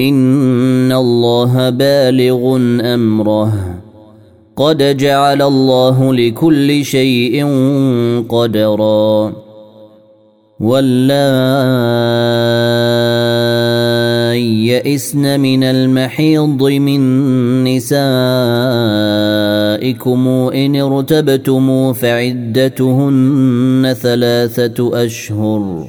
ان الله بالغ امره. قد جعل الله لكل شيء قدرا. واللائي يئسن من المحيض من نسائكم ان ارتبتم فعدتهن ثلاثة اشهر.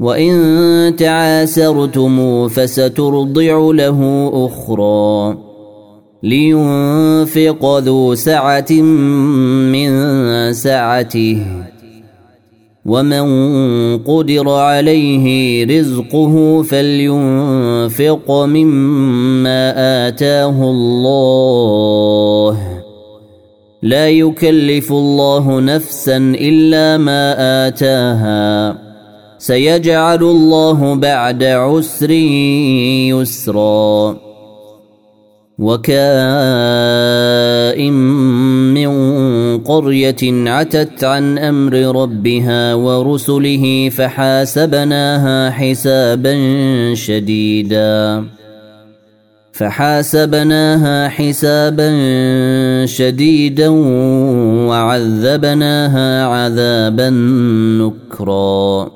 وان تعاسرتم فسترضع له أخرى لينفق ذو سعه من سعته ومن قدر عليه رزقه فلينفق مما اتاه الله لا يكلف الله نفسا الا ما اتاها سيجعل الله بعد عسر يسرا وكائن من قرية عتت عن أمر ربها ورسله فحاسبناها حسابا شديدا فحاسبناها حسابا شديدا وعذبناها عذابا نكرا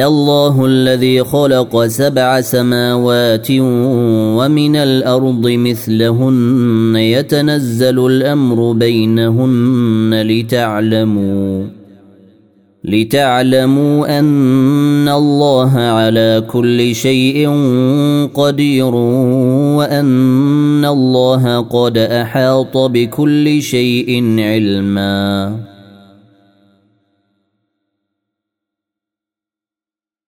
الله الذي خلق سبع سماوات ومن الأرض مثلهن يتنزل الأمر بينهن لتعلموا لتعلموا أن الله على كل شيء قدير وأن الله قد أحاط بكل شيء علما